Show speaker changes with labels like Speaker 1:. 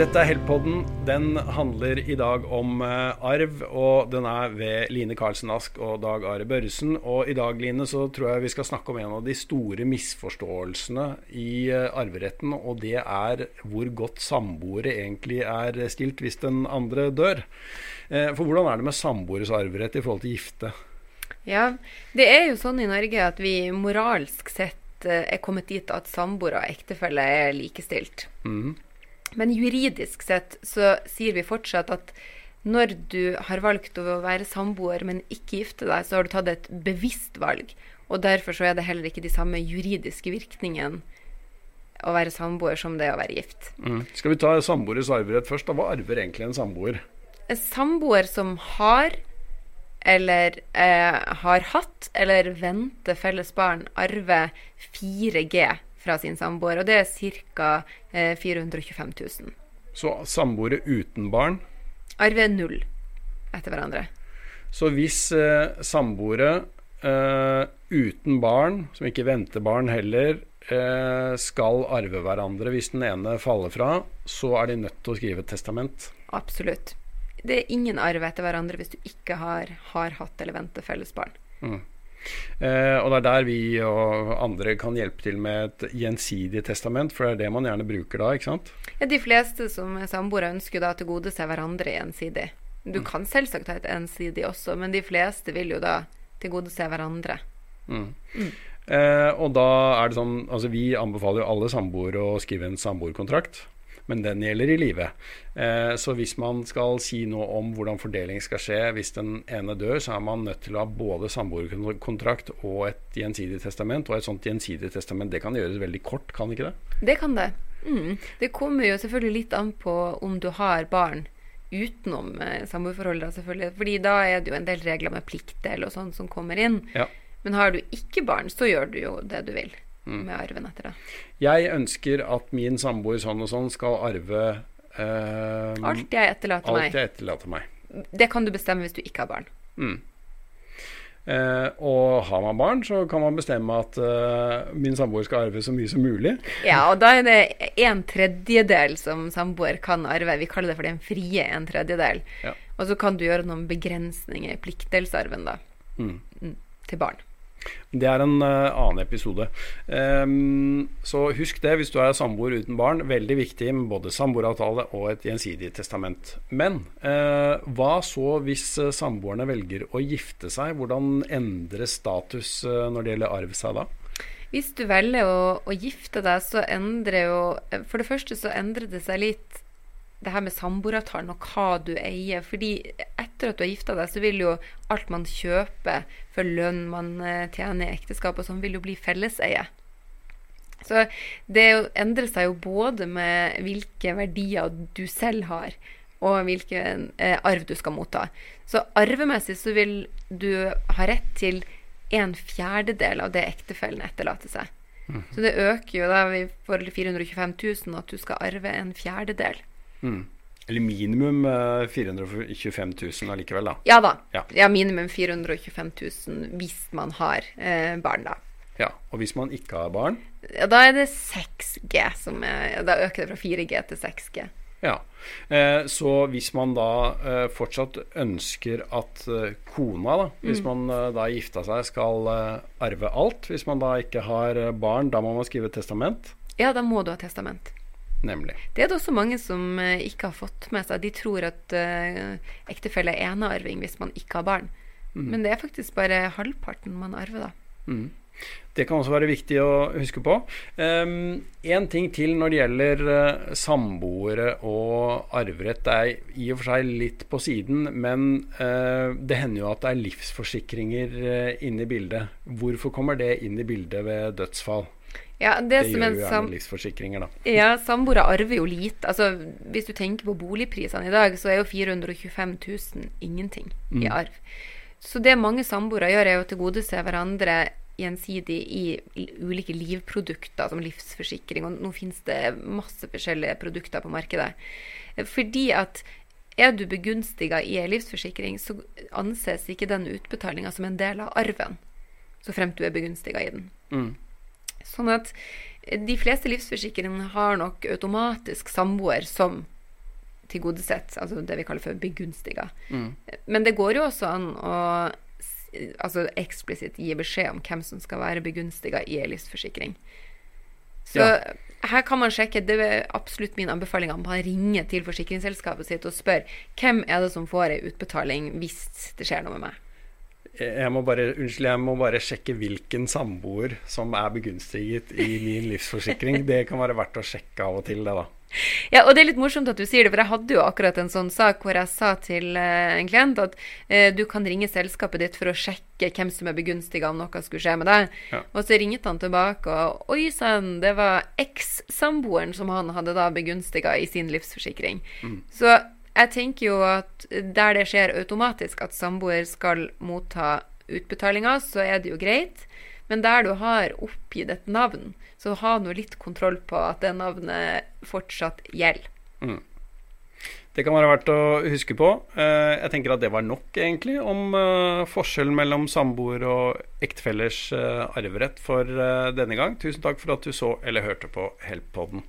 Speaker 1: Dette er Heltpodden. Den handler i dag om eh, arv, og den er ved Line Karlsen Ask og Dag Are Børresen. Og i dag, Line, så tror jeg vi skal snakke om en av de store misforståelsene i eh, arveretten, og det er hvor godt samboere egentlig er stilt hvis den andre dør. Eh, for hvordan er det med samboeres arverett i forhold til gifte?
Speaker 2: Ja, det er jo sånn i Norge at vi moralsk sett er kommet dit at samboere og ektefelle er likestilt.
Speaker 1: Mhm.
Speaker 2: Men juridisk sett så sier vi fortsatt at når du har valgt å være samboer, men ikke gifte deg, så har du tatt et bevisst valg. Og derfor så er det heller ikke de samme juridiske virkningene å være samboer som det å være gift.
Speaker 1: Mm. Skal vi ta samboeres arverett først? da? Hva arver egentlig en samboer?
Speaker 2: En samboer som har eller eh, har hatt eller venter felles barn, arver 4G fra sin samboer, og det er ca. Eh, 425 000.
Speaker 1: Så samboere uten barn.
Speaker 2: Arver null etter hverandre.
Speaker 1: Så hvis eh, samboere eh, uten barn, som ikke venter barn heller, eh, skal arve hverandre hvis den ene faller fra, så er de nødt til å skrive et testament.
Speaker 2: Absolutt. Det er ingen arv etter hverandre hvis du ikke har, har hatt eller venter felles barn.
Speaker 1: Eh, og det er der vi og andre kan hjelpe til med et gjensidig testament, for det er det man gjerne bruker da, ikke sant?
Speaker 2: Ja, de fleste som er samboere ønsker da å tilgodese hverandre gjensidig. Du kan selvsagt ha et ensidig også, men de fleste vil jo da tilgodese hverandre.
Speaker 1: Eh, og da er det sånn, altså vi anbefaler jo alle samboere å skrive en samboerkontrakt, men den gjelder i livet. Eh, så hvis man skal si noe om hvordan fordeling skal skje hvis den ene dør, så er man nødt til å ha både samboerkontrakt og et gjensidig testament. Og et sånt gjensidig testament det kan gjøres veldig kort, kan ikke det?
Speaker 2: Det kan det. Mm. Det kommer jo selvfølgelig litt an på om du har barn utenom eh, samboerforholdet, selvfølgelig. Fordi da er det jo en del regler med pliktdel og sånn som kommer inn.
Speaker 1: Ja.
Speaker 2: Men har du ikke barn, så gjør du jo det du vil med arven etter det.
Speaker 1: Jeg ønsker at min samboer sånn og sånn skal arve eh,
Speaker 2: Alt jeg etterlater
Speaker 1: alt
Speaker 2: meg,
Speaker 1: jeg etterlater meg.
Speaker 2: det kan du bestemme hvis du ikke har barn.
Speaker 1: Eh, og har man barn, så kan man bestemme at eh, min samboer skal arve så mye som mulig.
Speaker 2: Ja, og da er det en tredjedel som samboer kan arve. Vi kaller det for den frie en tredjedel.
Speaker 1: Ja.
Speaker 2: Og så kan du gjøre noen begrensninger i pliktdelsarven, da. Mm, til barn.
Speaker 1: Det er en uh, annen episode. Um, så husk det hvis du er samboer uten barn. Veldig viktig med både samboeravtale og et gjensidig testament. Men uh, hva så hvis eh, samboerne velger å gifte seg? Hvordan endres status uh, når det gjelder arv seg da?
Speaker 2: Hvis du velger å, å gifte deg, så endrer jo For det første så endrer det seg litt det her med samboeravtalen og hva du eier. Fordi etter at du har gifta deg, så vil jo alt man kjøper for lønn man eh, tjener i ekteskap og sånn, vil jo bli felleseie. Så det endrer seg jo både med hvilke verdier du selv har, og hvilken eh, arv du skal motta. Så arvemessig så vil du ha rett til en fjerdedel av det ektefellen etterlater seg. Så det øker jo da i forhold til 425 000 at du skal arve en fjerdedel.
Speaker 1: Eller minimum eh, 425 000 allikevel, da.
Speaker 2: Ja da.
Speaker 1: Ja.
Speaker 2: Ja. minimum 425 000 hvis man har eh, barn, da.
Speaker 1: Ja, Og hvis man ikke har barn,
Speaker 2: Ja, da er det 6G som er Da øker det fra 4G til 6G.
Speaker 1: Ja, eh, så hvis man da eh, fortsatt ønsker at eh, kona, da, hvis man eh, da gifta seg, skal eh, arve alt, hvis man da ikke har eh, barn, da må man skrive testament,
Speaker 2: Ja, da må du ha testament.
Speaker 1: Nemlig.
Speaker 2: Det er det også mange som eh, ikke har fått med seg. De tror at uh, ektefelle er enearving hvis man ikke har barn. Men det er faktisk bare halvparten man arver, da.
Speaker 1: Det kan også være viktig å huske på. Um, en ting til når det gjelder uh, samboere og arverett. Det er i og for seg litt på siden, men uh, det hender jo at det er livsforsikringer uh, inne i bildet. Hvorfor kommer det inn i bildet ved dødsfall?
Speaker 2: Ja, det,
Speaker 1: Det gjør jo gjerne livsforsikringer, da.
Speaker 2: ja, samboere arver jo lite. Altså, hvis du tenker på boligprisene i dag, så er jo 425 000 ingenting i arv. Så det mange samboere gjør, er å tilgodese hverandre gjensidig i ulike livprodukter, som livsforsikring. Og nå finnes det masse forskjellige produkter på markedet. Fordi at er du begunstiga i en livsforsikring, så anses ikke den utbetalinga som en del av arven. Så fremt du er begunstiga i den. Sånn at de fleste livsforsikringene har nok automatisk samboer som tilgodesett, altså det vi kaller for begunstiga.
Speaker 1: Mm.
Speaker 2: Men det går jo også an å altså eksplisitt gi beskjed om hvem som skal være begunstiga i ei livsforsikring. Så
Speaker 1: Ja.
Speaker 2: her kan man sjekke, det er absolutt min anbefaling at man ringer til forsikringsselskapet sitt og spør hvem er det som får ei utbetaling hvis det skjer noe med meg.
Speaker 1: Jeg må bare, unnskyld, jeg må bare sjekke hvilken samboer som er begunstiget i min livsforsikring. Det kan være verdt å sjekke av og til, det, da.
Speaker 2: Ja, og det er litt morsomt at du sier det, for jeg hadde jo akkurat en sånn sak hvor jeg sa til eh, en klient at eh, du kan ringe selskapet ditt for å sjekke hvem som er begunstiga om noe skulle skje med deg.
Speaker 1: Ja.
Speaker 2: Og så ringte han tilbake, og oi sann, det var eks-samboeren som han hadde da begunstiga i sin livsforsikring. Så jeg tenker jo at der det skjer automatisk at samboer skal motta utbetalinga, så er det jo greit. Men der du har oppgitt et navn, så ha nå litt kontroll på at det navnet fortsatt gjelder.
Speaker 1: Det kan være verdt å huske på. Eh, Jeg tenker at det var nok, egentlig, om eh, forskjellen mellom samboer og ektefellers eh, arverett for denne gang. Tusen takk for at du så eller hørte på Help-podden.